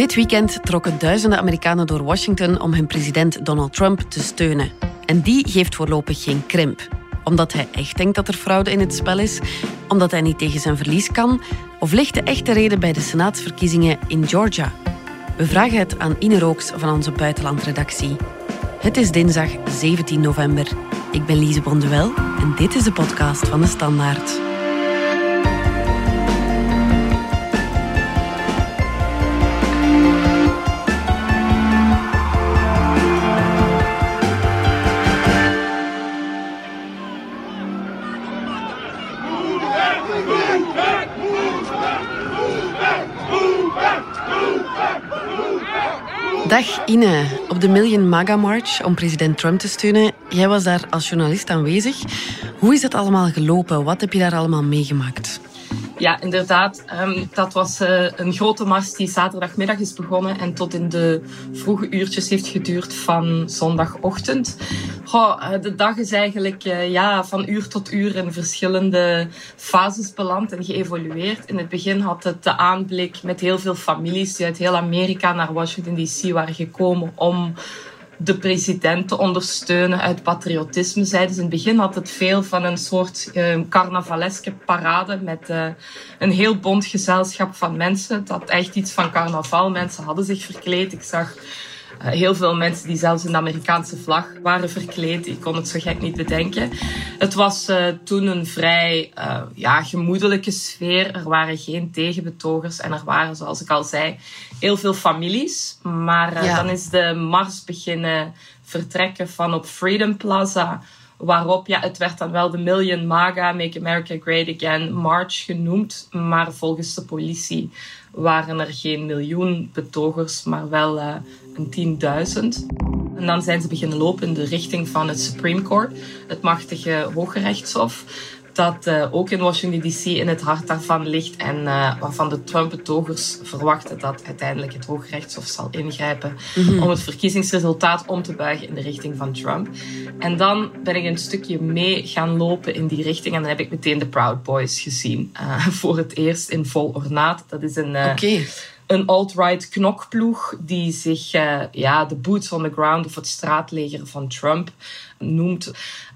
Dit weekend trokken duizenden Amerikanen door Washington om hun president Donald Trump te steunen. En die geeft voorlopig geen krimp. Omdat hij echt denkt dat er fraude in het spel is, omdat hij niet tegen zijn verlies kan, of ligt de echte reden bij de senaatsverkiezingen in Georgia? We vragen het aan Ine Rooks van onze buitenlandredactie. Het is dinsdag 17 november. Ik ben Lise Bonduel en dit is de podcast van de Standaard. Dag Ine, op de Million MAGA March om president Trump te steunen. Jij was daar als journalist aanwezig. Hoe is dat allemaal gelopen? Wat heb je daar allemaal meegemaakt? Ja, inderdaad. Um, dat was uh, een grote mars die zaterdagmiddag is begonnen en tot in de vroege uurtjes heeft geduurd van zondagochtend. Uh, de dag is eigenlijk uh, ja, van uur tot uur in verschillende fases beland en geëvolueerd. In het begin had het de aanblik met heel veel families die uit heel Amerika naar Washington DC waren gekomen om de president te ondersteunen uit patriotisme. Zeiden ze in het begin had het veel van een soort uh, carnavaleske parade met uh, een heel bond gezelschap van mensen. Dat echt iets van carnaval. Mensen hadden zich verkleed. Ik zag heel veel mensen die zelfs de Amerikaanse vlag waren verkleed. Ik kon het zo gek niet bedenken. Het was uh, toen een vrij uh, ja, gemoedelijke sfeer. Er waren geen tegenbetogers en er waren, zoals ik al zei, heel veel families. Maar ja. dan is de mars beginnen vertrekken van op Freedom Plaza waarop, ja, het werd dan wel de Million MAGA, Make America Great Again March genoemd. Maar volgens de politie waren er geen miljoen betogers, maar wel uh, een 10.000. En dan zijn ze beginnen lopen in de richting van het Supreme Court, het machtige Hooggerechtshof dat uh, ook in Washington DC in het hart daarvan ligt en uh, waarvan de Trump-betogers verwachten dat uiteindelijk het Hooggerechtshof zal ingrijpen mm -hmm. om het verkiezingsresultaat om te buigen in de richting van Trump. En dan ben ik een stukje mee gaan lopen in die richting en dan heb ik meteen de Proud Boys gezien. Uh, voor het eerst in vol ornaat. Dat is een... Okay een alt-right knokploeg die zich uh, ja, de boots on the ground of het straatleger van Trump noemt.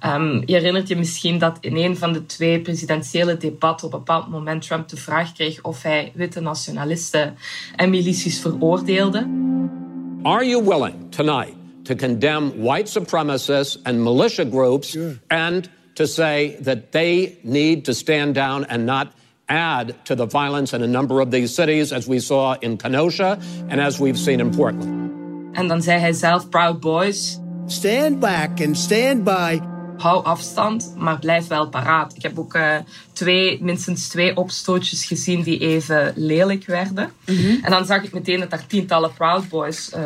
Um, je herinnert je misschien dat in een van de twee presidentiële debatten op een bepaald moment Trump de vraag kreeg of hij witte nationalisten en milities veroordeelde. Are you willing tonight to condemn white supremacists and militia groups sure. and to say that they need to stand down and not add to the violence in a number of these cities, as we saw in Kenosha and as we've seen in Portland. En dan zei hij zelf, Proud Boys. Stand back and stand by. Hou afstand, maar blijf wel paraat. Ik heb ook uh, twee, minstens twee opstootjes gezien die even lelijk werden. Mm -hmm. En dan zag ik meteen dat er tientallen Proud Boys uh,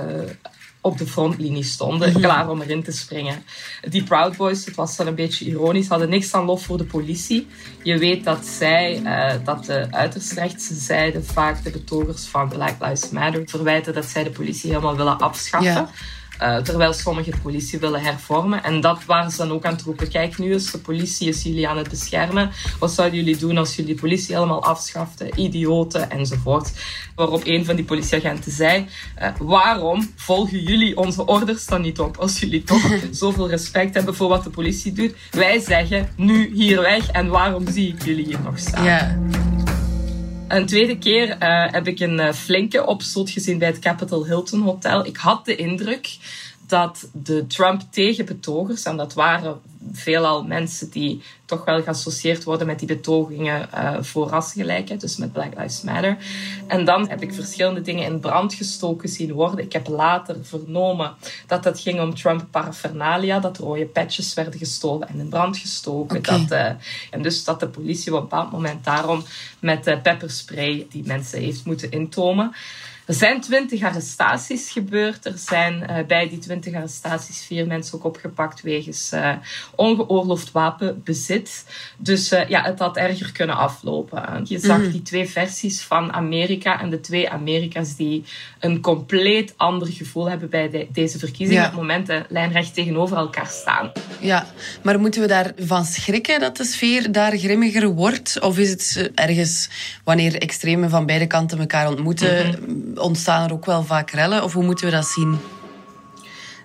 op de frontlinie stonden, mm-hmm. klaar om erin te springen. Die Proud Boys, het was dan een beetje ironisch, hadden niks aan lof voor de politie. Je weet dat zij, uh, dat de uiterst rechtse zijde vaak de betogers van Black Lives Matter verwijten dat zij de politie helemaal willen afschaffen. Yeah. Uh, terwijl sommigen de politie willen hervormen. En dat waren ze dan ook aan het roepen. Kijk, nu is de politie is jullie aan het beschermen. Wat zouden jullie doen als jullie de politie helemaal afschaften? Idioten enzovoort. Waarop een van die politieagenten zei: uh, Waarom volgen jullie onze orders dan niet op? Als jullie toch zoveel respect hebben voor wat de politie doet. Wij zeggen nu hier weg. En waarom zie ik jullie hier nog staan? Een tweede keer uh, heb ik een uh, flinke opstoot gezien bij het Capitol Hilton Hotel. Ik had de indruk dat de Trump-tegenbetogers, en dat waren veelal mensen die toch wel geassocieerd worden met die betogingen uh, voor rasgelijkheid, dus met Black Lives Matter. En dan heb ik verschillende dingen in brand gestoken zien worden. Ik heb later vernomen dat het ging om Trump paraphernalia, dat rode patches werden gestolen en in brand gestoken. Okay. Dat, uh, en dus dat de politie op een bepaald moment daarom met uh, pepperspray die mensen heeft moeten intomen. Er zijn twintig arrestaties gebeurd. Er zijn uh, bij die twintig arrestaties vier mensen ook opgepakt wegens uh, ongeoorloofd wapenbezit. zit. Dus uh, ja, het had erger kunnen aflopen. Je zag mhm. die twee versies van Amerika en de twee Amerika's die een compleet ander gevoel hebben bij deze verkiezingen. Op het moment de lijnrecht tegenover elkaar staan. Ja, maar moeten we daarvan schrikken dat de sfeer daar grimmiger wordt? Of is het eh, ergens, wanneer extremen van beide kanten elkaar ontmoeten, mhm. Ontstaan er ook wel vaak rellen? Of hoe moeten we dat zien?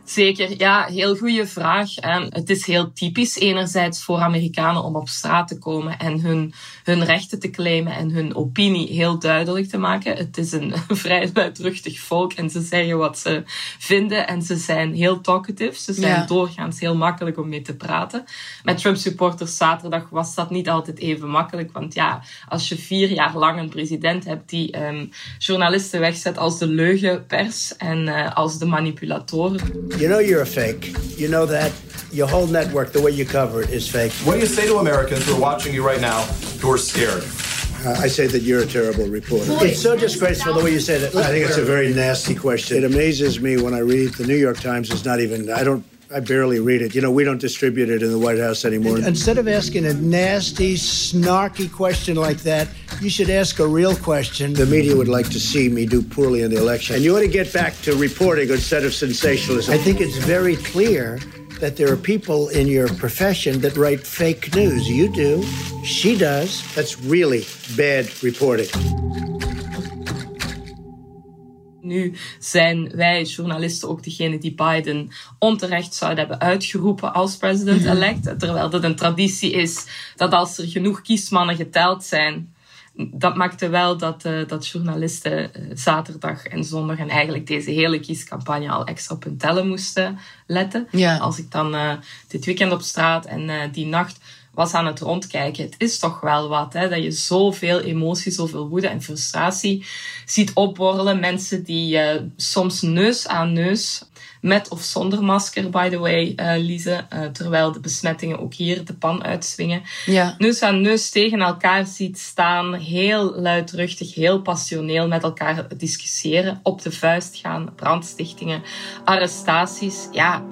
Zeker, ja, heel goede vraag. het is heel typisch enerzijds voor Amerikanen om op straat te komen en hun, hun rechten te claimen en hun opinie heel duidelijk te maken. Het is een vrij luidruchtig volk en ze zeggen wat ze vinden en ze zijn heel talkative. Ze zijn doorgaans heel makkelijk om mee te praten. Met Trump-supporters zaterdag was dat niet altijd even makkelijk, want ja, als je vier jaar lang een president hebt die um, journalisten wegzet als de leugenpers en uh, als de manipulatoren. You know you're a fake. You know that. Your whole network, the way you cover it, is fake. What do you say to Americans who are watching you right now who are scared? Uh, I say that you're a terrible reporter. It's so disgraceful the way you say that. I think it's a very nasty question. It amazes me when I read the New York Times is not even, I don't I barely read it. You know, we don't distribute it in the White House anymore. Instead of asking a nasty, snarky question like that, you should ask a real question. The media would like to see me do poorly in the election. And you ought to get back to reporting instead of sensationalism. I think it's very clear that there are people in your profession that write fake news. You do. She does. That's really bad reporting. Nu zijn wij journalisten ook degene die Biden onterecht zouden hebben uitgeroepen als president-elect. Mhm. Terwijl dat een traditie is dat als er genoeg kiesmannen geteld zijn, dat maakte wel dat, uh, dat journalisten uh, zaterdag en zondag en eigenlijk deze hele kiescampagne al extra op hun tellen moesten letten. Ja. Als ik dan uh, dit weekend op straat en die nacht was aan het rondkijken. Het is toch wel wat, hè, dat je zoveel emotie, zoveel woede en frustratie ziet opborrelen. Mensen die uh, soms neus aan neus, met of zonder masker, by the way, uh, uh, terwijl de besmettingen ook hier de pan uitswingen. Ja. Neus aan neus tegen elkaar ziet staan, heel luidruchtig, heel passioneel met elkaar discussiëren, op de vuist gaan, brandstichtingen, arrestaties. Ja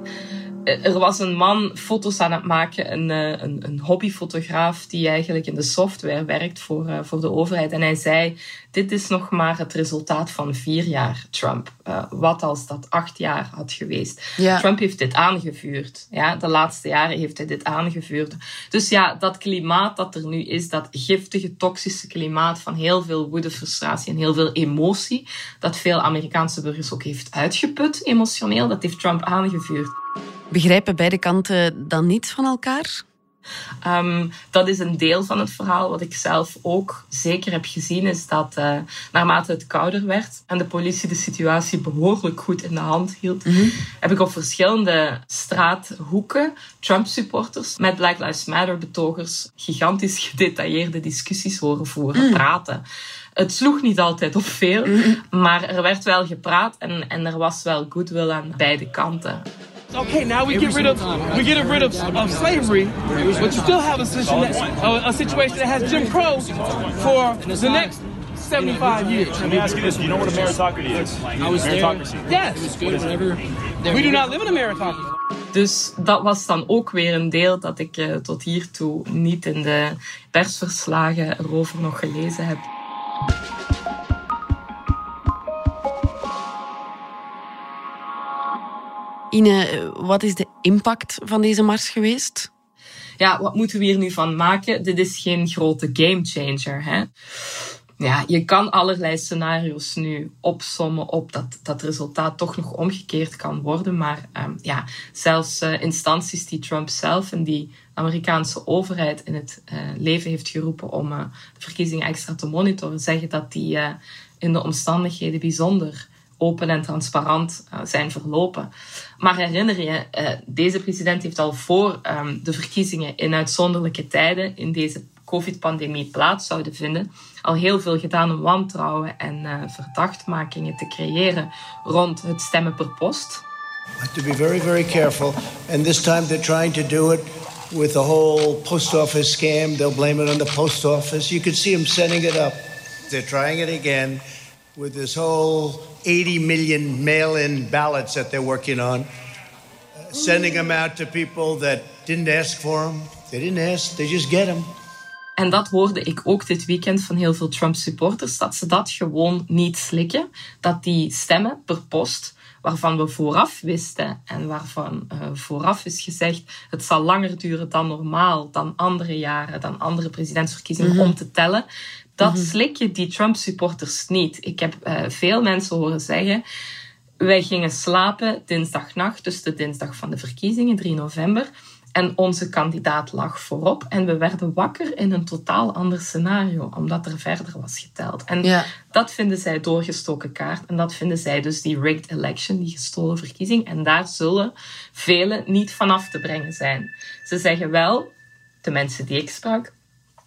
er was een man foto's aan het maken, een, eh, een, een hobbyfotograaf die eigenlijk in de software werkt voor, uh, voor de overheid. En hij zei, dit is nog maar het resultaat van vier jaar Trump. Uh, wat als dat acht jaar had geweest? Ja. Trump heeft dit aangevuurd. Ja, de laatste jaren heeft hij dit aangevuurd. Dus ja, dat klimaat dat er nu is, dat giftige, toxische klimaat van heel veel woede, frustratie en heel veel emotie, dat veel Amerikaanse burgers ook heeft uitgeput emotioneel, dat heeft Trump aangevuurd. Begrijpen beide kanten dan niets van elkaar? Um, dat is een deel van het verhaal. Wat ik zelf ook zeker heb gezien, is dat uh, naarmate het kouder werd en de politie de situatie behoorlijk goed in de hand hield, mm -hmm. heb ik op verschillende straathoeken Trump-supporters met Black Lives Matter-betogers gigantisch gedetailleerde discussies horen voeren, mm. praten. Het sloeg niet altijd op veel, mm -hmm. maar er werd wel gepraat en, en er was wel goodwill aan beide kanten. Okay, now we get rid of we get rid of, of slavery, but you still have a situation, a, a situation that has Jim Crow for the next 75 years. Let me ask you this: Do you know what a meritocracy is? I was meritocracy. There. Yes. It was good whenever. We do not live in a meritocracy. Dus dat was dan ook weer een deel dat ik uh, tot hiertoe niet in de persverslagen erover nog gelezen heb. Ine, wat is de impact van deze mars geweest? Ja, wat moeten we hier nu van maken? Dit is geen grote gamechanger. Hè? Ja, je kan allerlei scenario's nu opsommen op dat dat resultaat toch nog omgekeerd kan worden. Maar um, ja, zelfs uh, instanties die Trump zelf en die Amerikaanse overheid in het uh, leven heeft geroepen om uh, de verkiezingen extra te monitoren, zeggen dat die in de omstandigheden bijzonder open en transparant uh, zijn verlopen. Maar herinner je, uh, deze president heeft al voor um, de verkiezingen in uitzonderlijke tijden in deze COVID-pandemie plaats zouden vinden, al heel veel gedaan om wantrouwen en uh, verdachtmakingen te creëren rond het stemmen per post. To be very, very careful. And this time they're trying to do it with the whole post office scam. They'll blame it on the post office. You can see them setting it up. They're trying it again with this whole 80 million mail in ballots that they're working on, uh, sending them out to people that didn't ask for them. They didn't ask, they just get them. En dat hoorde ik ook dit weekend van heel veel Trump-supporters, dat ze dat gewoon niet slikken. Dat die stemmen per post, waarvan we vooraf wisten en waarvan uh, vooraf is gezegd, het zal langer duren dan normaal, dan andere jaren, dan andere presidentsverkiezingen om te tellen. Dat mm slikken die Trump-supporters niet. Ik heb uh, veel mensen horen zeggen, wij gingen slapen dinsdagnacht, dus de dinsdag van de verkiezingen, 3 november. En onze kandidaat lag voorop. En we werden wakker in een totaal ander scenario, omdat er verder was geteld. En dat vinden zij doorgestoken kaart. En dat vinden zij dus die rigged election, die gestolen verkiezing. En daar zullen velen niet vanaf te brengen zijn. Ze zeggen wel, de mensen die ik sprak,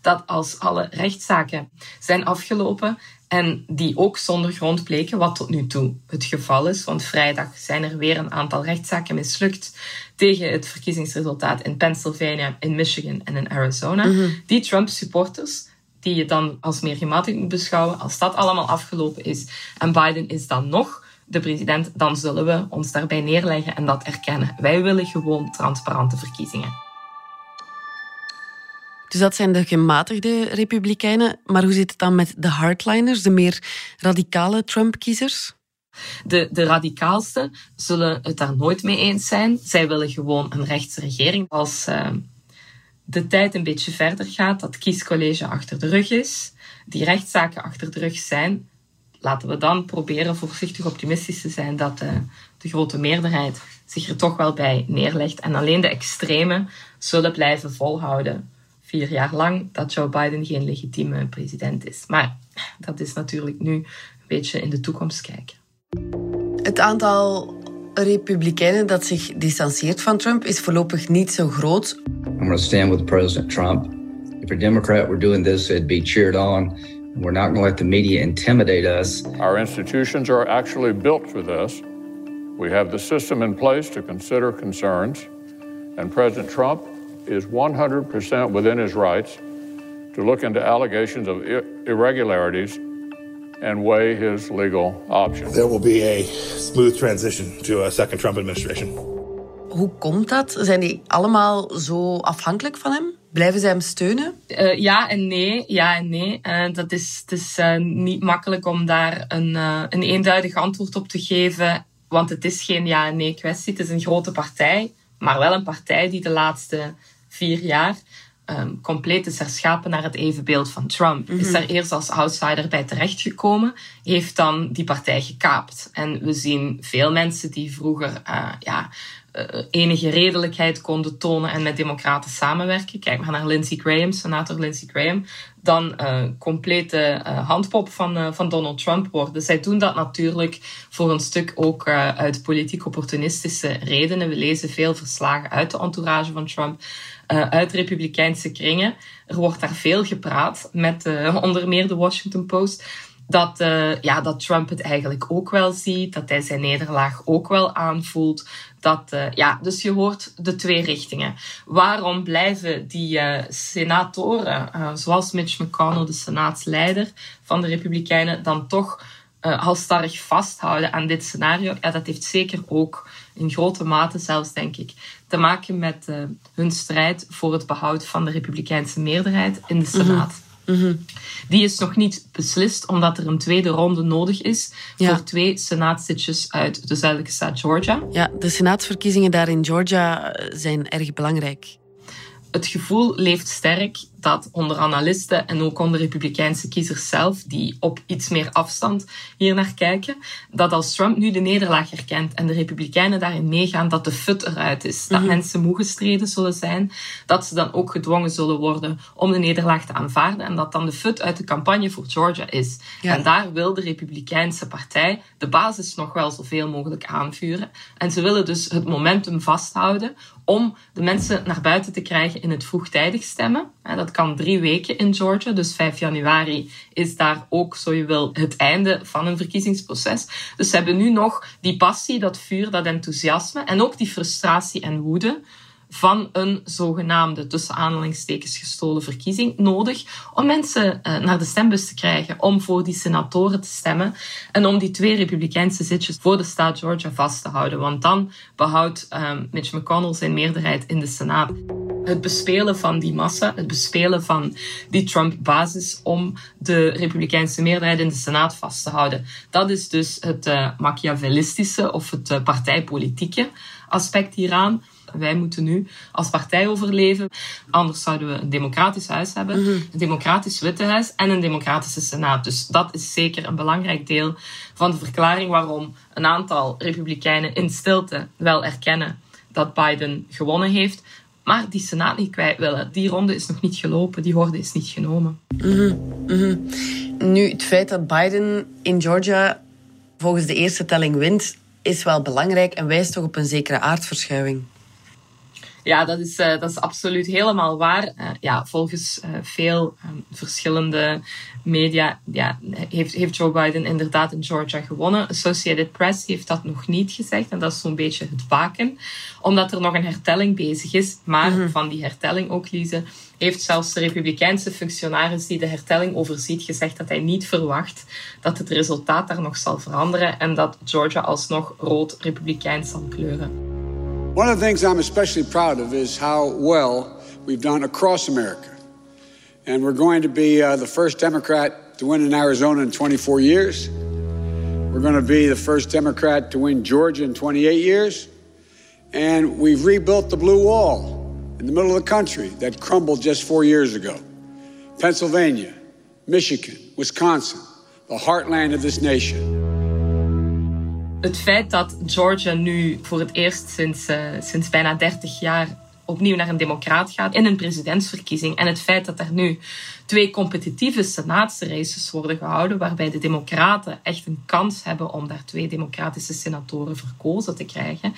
dat als alle rechtszaken zijn afgelopen en die ook zonder grond bleken, wat tot nu toe het geval is. Want vrijdag zijn er weer een aantal rechtszaken mislukt tegen het verkiezingsresultaat in Pennsylvania, in Michigan en in Arizona. Mhm. Die Trump-supporters, die je dan als meer gematigd moet beschouwen, als dat allemaal afgelopen is en Biden is dan nog de president, dan zullen we ons daarbij neerleggen en dat erkennen. Wij willen gewoon transparante verkiezingen. Dus dat zijn de gematigde republikeinen. Maar hoe zit het dan met de hardliners, de meer radicale Trump-kiezers? De, de radicaalste zullen het daar nooit mee eens zijn. Zij willen gewoon een rechtse regering. Als uh, de tijd een beetje verder gaat, dat kiescollege achter de rug is, die rechtszaken achter de rug zijn, laten we dan proberen voorzichtig optimistisch te zijn dat uh, de grote meerderheid zich er toch wel bij neerlegt. En alleen de extremen zullen blijven volhouden vier jaar lang dat Joe Biden geen legitieme president is. Maar dat is natuurlijk nu een beetje in de toekomst kijken. Het aantal republikeinen dat zich distancieert van Trump is voorlopig niet zo groot. I'm going to stand with President Trump. If a Democrat were doing this, it'd be cheered on. We're not going to let the media intimidate us. Our institutions are actually built for this. We have the system in place to consider concerns. And President Trump is 100% within his rights to look into allegations of irregularities and weigh his legal options. There will be a smooth transition to a second Trump administration. Hoe komt dat? Zijn die allemaal zo afhankelijk van hem? Blijven ze hem steunen? Uh, ja en nee. Ja en nee. Uh, dat is, het is uh, niet makkelijk om daar een, een eenduidig antwoord op te geven. Want het is geen ja en nee kwestie. Het is een grote partij. Maar wel een partij die de laatste vier jaar um, compleet is herschapen naar het evenbeeld van Trump. Is mhm. daar eerst als outsider bij terechtgekomen, heeft dan die partij gekaapt. En we zien veel mensen die vroeger uh, ja, uh, enige redelijkheid konden tonen en met democraten samenwerken. Kijk maar naar Lindsey Graham, senator Lindsey Graham. Dan uh, complete handpop van, van Donald Trump worden. Zij doen dat natuurlijk voor een stuk ook uit politiek opportunistische redenen. We lezen veel verslagen uit de entourage van Trump uh, uit republikeinse kringen. Er wordt daar veel gepraat met uh, onder meer de Washington Post. Dat, uh, ja, dat Trump het eigenlijk ook wel ziet, dat hij zijn nederlaag ook wel aanvoelt. Dat, ja, dus je hoort de twee richtingen. Waarom blijven die senatoren, zoals Mitch McConnell, de senaatsleider van de Republikeinen, dan toch halstarrig vasthouden aan dit scenario? Ja, dat heeft zeker ook in grote mate zelfs, denk ik, te maken met hun strijd voor het behoud van de republikeinse meerderheid in de Senaat. Mm -hmm. Die is nog niet beslist, omdat er een tweede ronde nodig is ja. voor twee senaatzitjes uit de zuidelijke staat Georgia. Ja, de senaatsverkiezingen daar in Georgia eh, zijn erg belangrijk. Het gevoel leeft sterk dat onder analisten en ook onder republikeinse kiezers zelf, die op iets meer afstand hier naar kijken, dat als Trump nu de nederlaag herkent en de republikeinen daarin meegaan, dat de fut eruit is. Dat mhm. mensen moe gestreden zullen zijn, dat ze dan ook gedwongen zullen worden om de nederlaag te aanvaarden en dat dan de fut uit de campagne voor Georgia is. En daar wil de republikeinse partij de basis nog wel zoveel mogelijk aanvuren. En ze willen dus het momentum vasthouden om de mensen naar buiten te krijgen in het vroegtijdig stemmen. Dat kan drie weken in Georgia. Dus 5 januari is daar ook, zo je wil, het einde van een verkiezingsproces. Dus ze hebben nu nog die passie, dat vuur, dat enthousiasme en ook die frustratie en woede van een zogenaamde tussen aanhalingstekens gestolen verkiezing nodig om mensen uh, naar de stembus te krijgen, om voor die senatoren te stemmen en om die twee republikeinse zitjes voor de staat Georgia vast te houden. Want dan behoudt um, Mitch McConnell zijn meerderheid in de Senaat. Het bespelen van die massa, het bespelen van die Trump-basis om de republikeinse meerderheid in de Senaat vast te houden. Dat is dus het uh, machiavellistische of het uh, partijpolitieke aspect hieraan. Wij moeten nu als partij overleven. Anders zouden we een democratisch huis hebben, mhm. een democratisch witte huis en een democratische senaat. Dus dat is zeker een belangrijk deel van de verklaring waarom een aantal republikeinen in stilte wel erkennen dat Biden gewonnen heeft, maar die Senaat niet kwijt willen. Die ronde is nog niet gelopen, die horde is niet genomen. Mhm, mhm. Nu, het feit dat Biden in Georgia volgens de eerste telling wint, is wel belangrijk en wijst toch op een zekere aardverschuiving. Ja, dat is, uh, dat is absoluut helemaal waar. Uh, ja, volgens uh, veel um, verschillende media ja, heeft, heeft Joe Biden inderdaad in Georgia gewonnen. Associated Press heeft dat nog niet gezegd en dat is zo'n beetje het waken. Omdat er nog een hertelling bezig is. Maar mm -hmm. van die hertelling ook, Lise, heeft zelfs de republikeinse functionaris die de hertelling overziet gezegd dat hij niet verwacht dat het resultaat daar nog zal veranderen en dat Georgia alsnog rood-republikeins zal kleuren. One of the things I'm especially proud of is how well we've done across America. And we're going to be uh, the first Democrat to win in Arizona in 24 years. We're going to be the first Democrat to win Georgia in 28 years. And we've rebuilt the blue wall in the middle of the country that crumbled just four years ago. Pennsylvania, Michigan, Wisconsin, the heartland of this nation. Het feit dat Georgia nu voor het eerst sinds, uh, sinds bijna 30 jaar opnieuw naar een democraat gaat in een presidentsverkiezing. En het feit dat er nu twee competitieve senaatsraces worden gehouden, waarbij de democraten echt een kans hebben om daar twee democratische senatoren verkozen te krijgen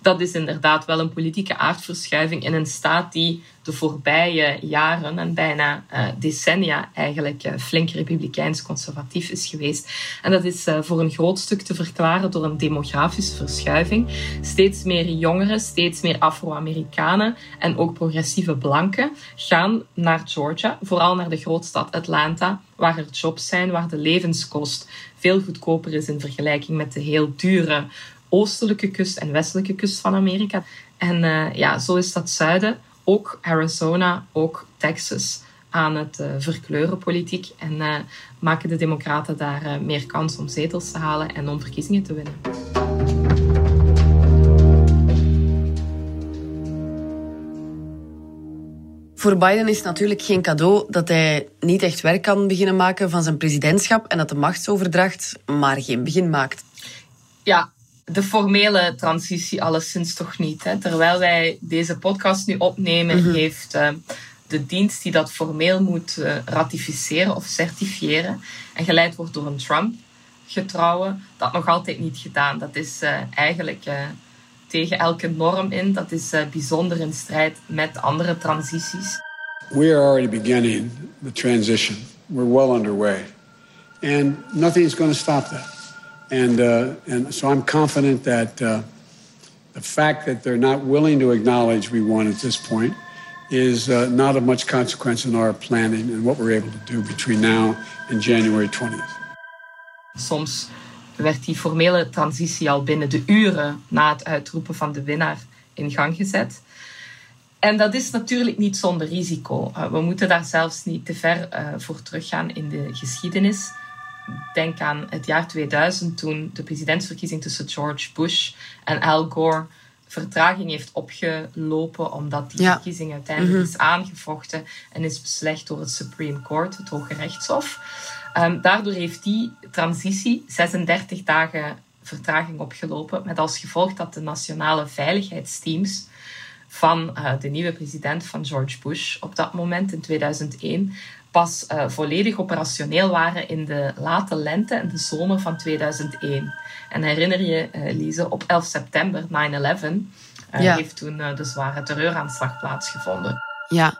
dat is inderdaad wel een politieke aardverschuiving in een staat die de voorbije jaren en bijna uh, decennia eigenlijk uh, flink republikeins-conservatief is geweest. En dat is uh, voor een groot stuk te verklaren door een demografische verschuiving. Steeds meer jongeren, steeds meer Afro-Amerikanen en ook progressieve blanken gaan naar Georgia, vooral naar de grootstad Atlanta, waar er jobs zijn, waar de levenskost veel goedkoper is in vergelijking met de heel dure oostelijke kust en westelijke kust van Amerika. En uh, ja, zo is dat zuiden, ook Arizona, ook Texas, aan het uh, verkleuren politiek. En uh, maken de democraten daar meer kans om zetels te halen en om verkiezingen te winnen. Voor Biden is het natuurlijk geen cadeau dat hij niet echt werk kan beginnen maken van zijn presidentschap en dat de machtsoverdracht maar geen begin maakt. Ja, de formele transitie alleszins toch niet. Hè? Terwijl wij deze podcast nu opnemen, mhm. heeft uh, de dienst die dat formeel moet uh, ratificeren of certifiëren en geleid wordt door een Trump-getrouwe, dat nog altijd niet gedaan. Dat is uh, eigenlijk tegen elke norm in. Dat is bijzonder in strijd met andere transities. We are already beginning the transition. We're well underway. And nothing is going to stop that. And, uh, and so I'm confident that uh, the fact that they're not willing to acknowledge we won at this point is uh, not of much consequence in our planning and what we're able to do between now and January 20th. Soms werd die formele transitie al binnen de uren na het uitroepen van de winnaar in gang gezet. En dat is natuurlijk niet zonder risico. Uh, we moeten daar zelfs niet te ver uh, voor teruggaan in de geschiedenis denk aan het jaar 2000 toen de presidentsverkiezing tussen George Bush en Al Gore vertraging heeft opgelopen omdat die verkiezing uiteindelijk mhm. is aangevochten en is beslecht door het Supreme Court, het Hoge Rechtshof. Um, daardoor heeft die transitie 36 dagen vertraging opgelopen, met als gevolg dat de nationale veiligheidsteams van uh, de nieuwe president van George Bush op dat moment in 2001 pas uh, volledig operationeel waren in de late lente en de zomer van 2001. En herinner je, uh, Lise, op 11 september 9-11 uh, ja. heeft toen de zware terreuraanslag plaatsgevonden. Ja,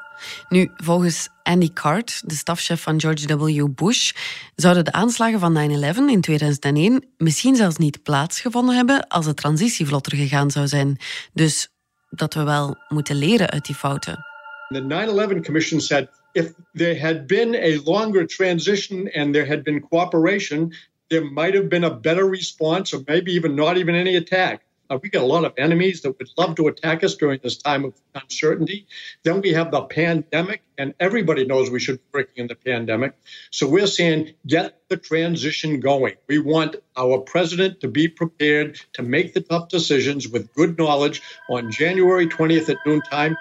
nu, volgens Andy Card, de stafchef van George W. Bush, zouden de aanslagen van 9-11 in 2001 misschien zelfs niet plaatsgevonden hebben als de transitie vlotter gegaan zou zijn. Dus dat we wel moeten leren uit die fouten. The 9-11 Commission said if there had been a longer transition and there had been cooperation, there might have been a better response or maybe even not even any attack. Uh, we got a lot of enemies that would love to attack us during this time of uncertainty. Then we have the pandemic, and everybody knows we should be working in the pandemic. So we're saying get the transition going. We want our president to be prepared to make the tough decisions with good knowledge on January 20th at noontime.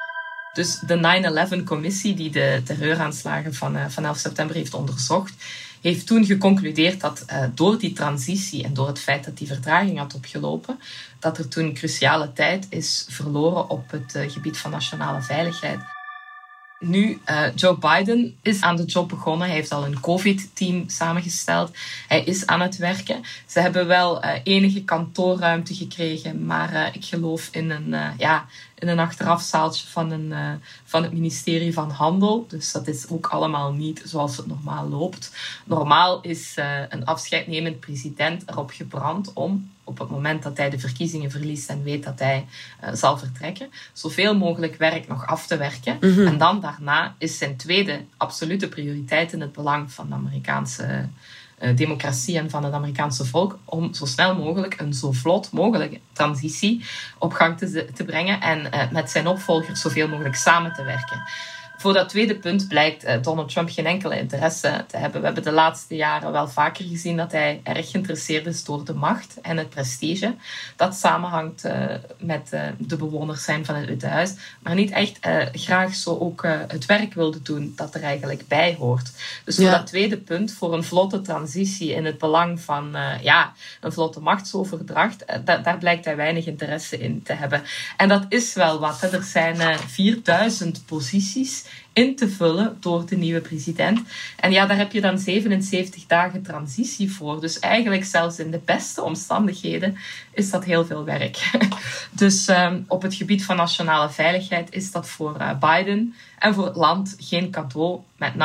Dus de 9-11-commissie die de terreuraanslagen van, uh, van 11 september heeft onderzocht, heeft toen geconcludeerd dat uh, door die transitie en door het feit dat die vertraging had opgelopen, dat er toen cruciale tijd is verloren op het uh, gebied van nationale veiligheid. Nu, uh, Joe Biden is aan de job begonnen. Hij heeft al een COVID-team samengesteld. Hij is aan het werken. Ze hebben wel uh, enige kantoorruimte gekregen, maar uh, ik geloof in een, ja, in een achterafzaaltje van, een, van het ministerie van Handel. Dus dat is ook allemaal niet zoals het normaal loopt. Normaal is een afscheidnemend president erop gebrand om op het moment dat hij de verkiezingen verliest en weet dat hij uh, zal vertrekken, zoveel mogelijk werk nog af te werken. Mm -hmm. En dan daarna is zijn tweede absolute prioriteit in het belang van de Amerikaanse uh, democratie en van het Amerikaanse volk om zo snel mogelijk een zo vlot mogelijke transitie op gang te, te brengen en uh, met zijn opvolgers zoveel mogelijk samen te werken. Voor dat tweede punt blijkt uh, Donald Trump geen enkele interesse te hebben. We hebben de laatste jaren wel vaker gezien dat hij erg geïnteresseerd is door de macht en het prestige. Dat samenhangt uh, met uh, de bewoners zijn van het Witte Huis, maar niet echt graag zo ook het werk wilde doen dat er eigenlijk bij hoort. Dus voor ja. dat tweede punt, voor een vlotte transitie in het belang van ja, een vlotte machtsoverdracht, da daar blijkt hij weinig interesse in te hebben. En dat is wel wat. Hè. Er zijn 4000 posities in te vullen door de nieuwe president. En ja, daar heb je dan 77 dagen transitie voor. Dus eigenlijk zelfs in de beste omstandigheden is dat heel veel werk. dus um, op het gebied van nationale veiligheid is dat voor uh, Biden en voor het land geen cadeau. Met 9-11,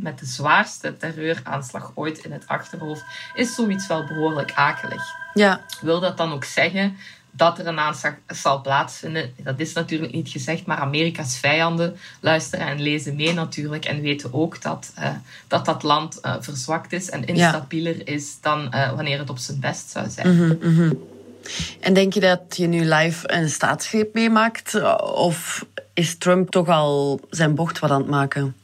met de zwaarste terreuraanslag ooit in het achterhoofd, is zoiets wel behoorlijk akelig. Ja. Wil dat dan ook zeggen dat er een aanslag zal plaatsvinden. Dat is natuurlijk niet gezegd, maar Amerika's vijanden luisteren en lezen mee natuurlijk en weten ook dat uh, dat, dat land uh, verzwakt is en instabieler ja. is dan uh, wanneer het op zijn best zou zijn. Mm -hmm, mm -hmm. En denk je dat je nu live een staatsgreep meemaakt? Of is Trump toch al zijn bocht wat aan het maken?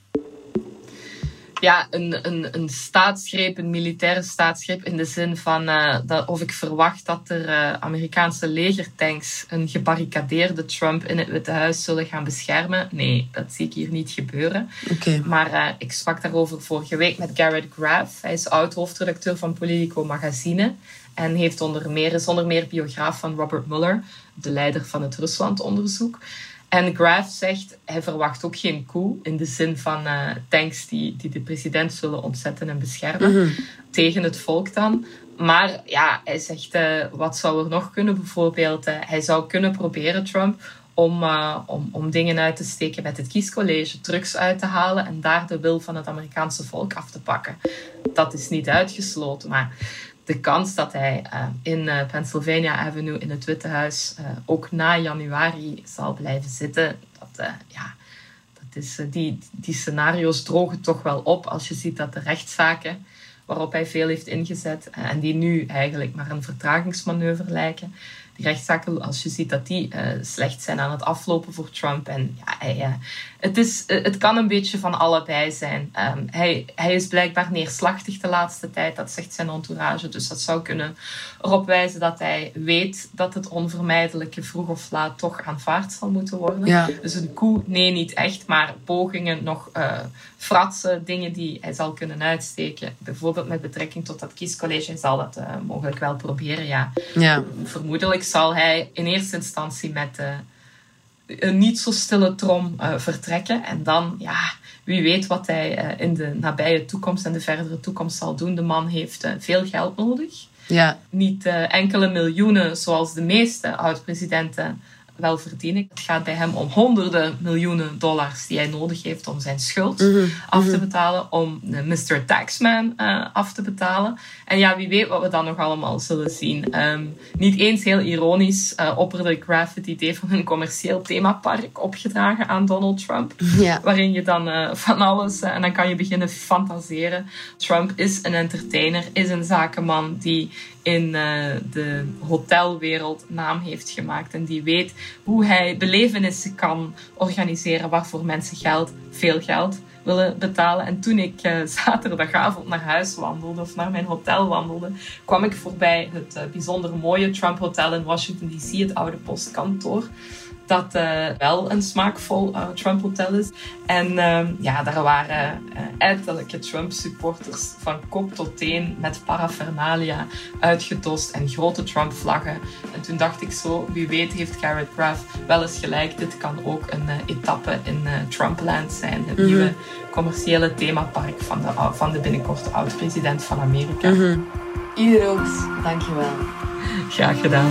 Ja, een, een, een staatsgreep, een militaire staatsgreep in de zin van uh, dat, of ik verwacht dat er uh, Amerikaanse legertanks een gebarricadeerde Trump in het Witte Huis zullen gaan beschermen. Nee, dat zie ik hier niet gebeuren. Okay. Maar uh, ik sprak daarover vorige week met Garrett Graff. Hij is oud-hoofdredacteur van Politico Magazine. En heeft onder meer, is onder meer biograaf van Robert Mueller, de leider van het Ruslandonderzoek. En Graff zegt, hij verwacht ook geen coup in de zin van uh, tanks die, die de president zullen ontzetten en beschermen. Mm -hmm. Tegen het volk dan. Maar ja, hij zegt, uh, wat zou er nog kunnen? Bijvoorbeeld, uh, hij zou kunnen proberen, Trump, om, om, om dingen uit te steken met het kiescollege, drugs uit te halen en daar de wil van het Amerikaanse volk af te pakken. Dat is niet uitgesloten, maar de kans dat hij uh, in uh, Pennsylvania Avenue in het Witte Huis uh, ook na januari zal blijven zitten, dat, ja, dat is, die, die scenario's drogen toch wel op als je ziet dat de rechtszaken waarop hij veel heeft ingezet en die nu eigenlijk maar een vertragingsmanoeuvre lijken, rechtszaken, als je ziet dat die uh, slecht zijn aan het aflopen voor Trump. En ja, hij, uh, het, is, uh, het kan een beetje van allebei zijn. Um, hij, hij is blijkbaar neerslachtig de laatste tijd, dat zegt zijn entourage. Dus dat zou kunnen erop wijzen dat hij weet dat het onvermijdelijke vroeg of laat toch aanvaard zal moeten worden. Ja. Dus een coup, nee, niet echt, maar pogingen nog fratsen, dingen die hij zal kunnen uitsteken. Bijvoorbeeld met betrekking tot dat kiescollege, hij zal dat mogelijk wel proberen, ja. ja. Vermoedelijk zal hij in eerste instantie met een niet zo stille trom uh, vertrekken. En dan, ja, wie weet wat hij uh, in de nabije toekomst en de verdere toekomst zal doen. De man heeft veel geld nodig. Ja. Niet enkele miljoenen zoals de meeste oud-presidenten wel verdienen. Het gaat bij hem om honderden miljoenen dollars die hij nodig heeft om zijn schuld mm -hmm. af te betalen, om de Mr. Taxman uh, af te betalen. En ja, wie weet wat we dan nog allemaal zullen zien. Um, niet eens heel ironisch uh, opperde Graff het idee van een commercieel themapark opgedragen aan Donald Trump. Waarin je dan uh, van alles, en dan kan je beginnen fantaseren. Trump is een entertainer, is een zakenman die in uh, de hotelwereld naam heeft gemaakt. En die weet hoe hij belevenissen kan organiseren waarvoor mensen geld, veel geld, willen betalen. En toen ik uh, zaterdagavond naar huis wandelde of naar mijn hotel wandelde, kwam ik voorbij het uh, bijzonder mooie Trump Hotel in Washington DC, het oude postkantoor dat uh, wel een smaakvol uh, Trump-hotel is. En uh, ja, daar waren ettelijke Trump-supporters van kop tot teen met paraphernalia uitgedost en grote Trump-vlaggen. En toen dacht ik zo, wie weet heeft Garrett Graff wel eens gelijk. Dit kan ook een etappe in Trumpland zijn. Het mm -hmm. nieuwe commerciële themapark van de, van de binnenkort oud-president van Amerika. Mm -hmm. Iedereen, dankjewel. Graag gedaan.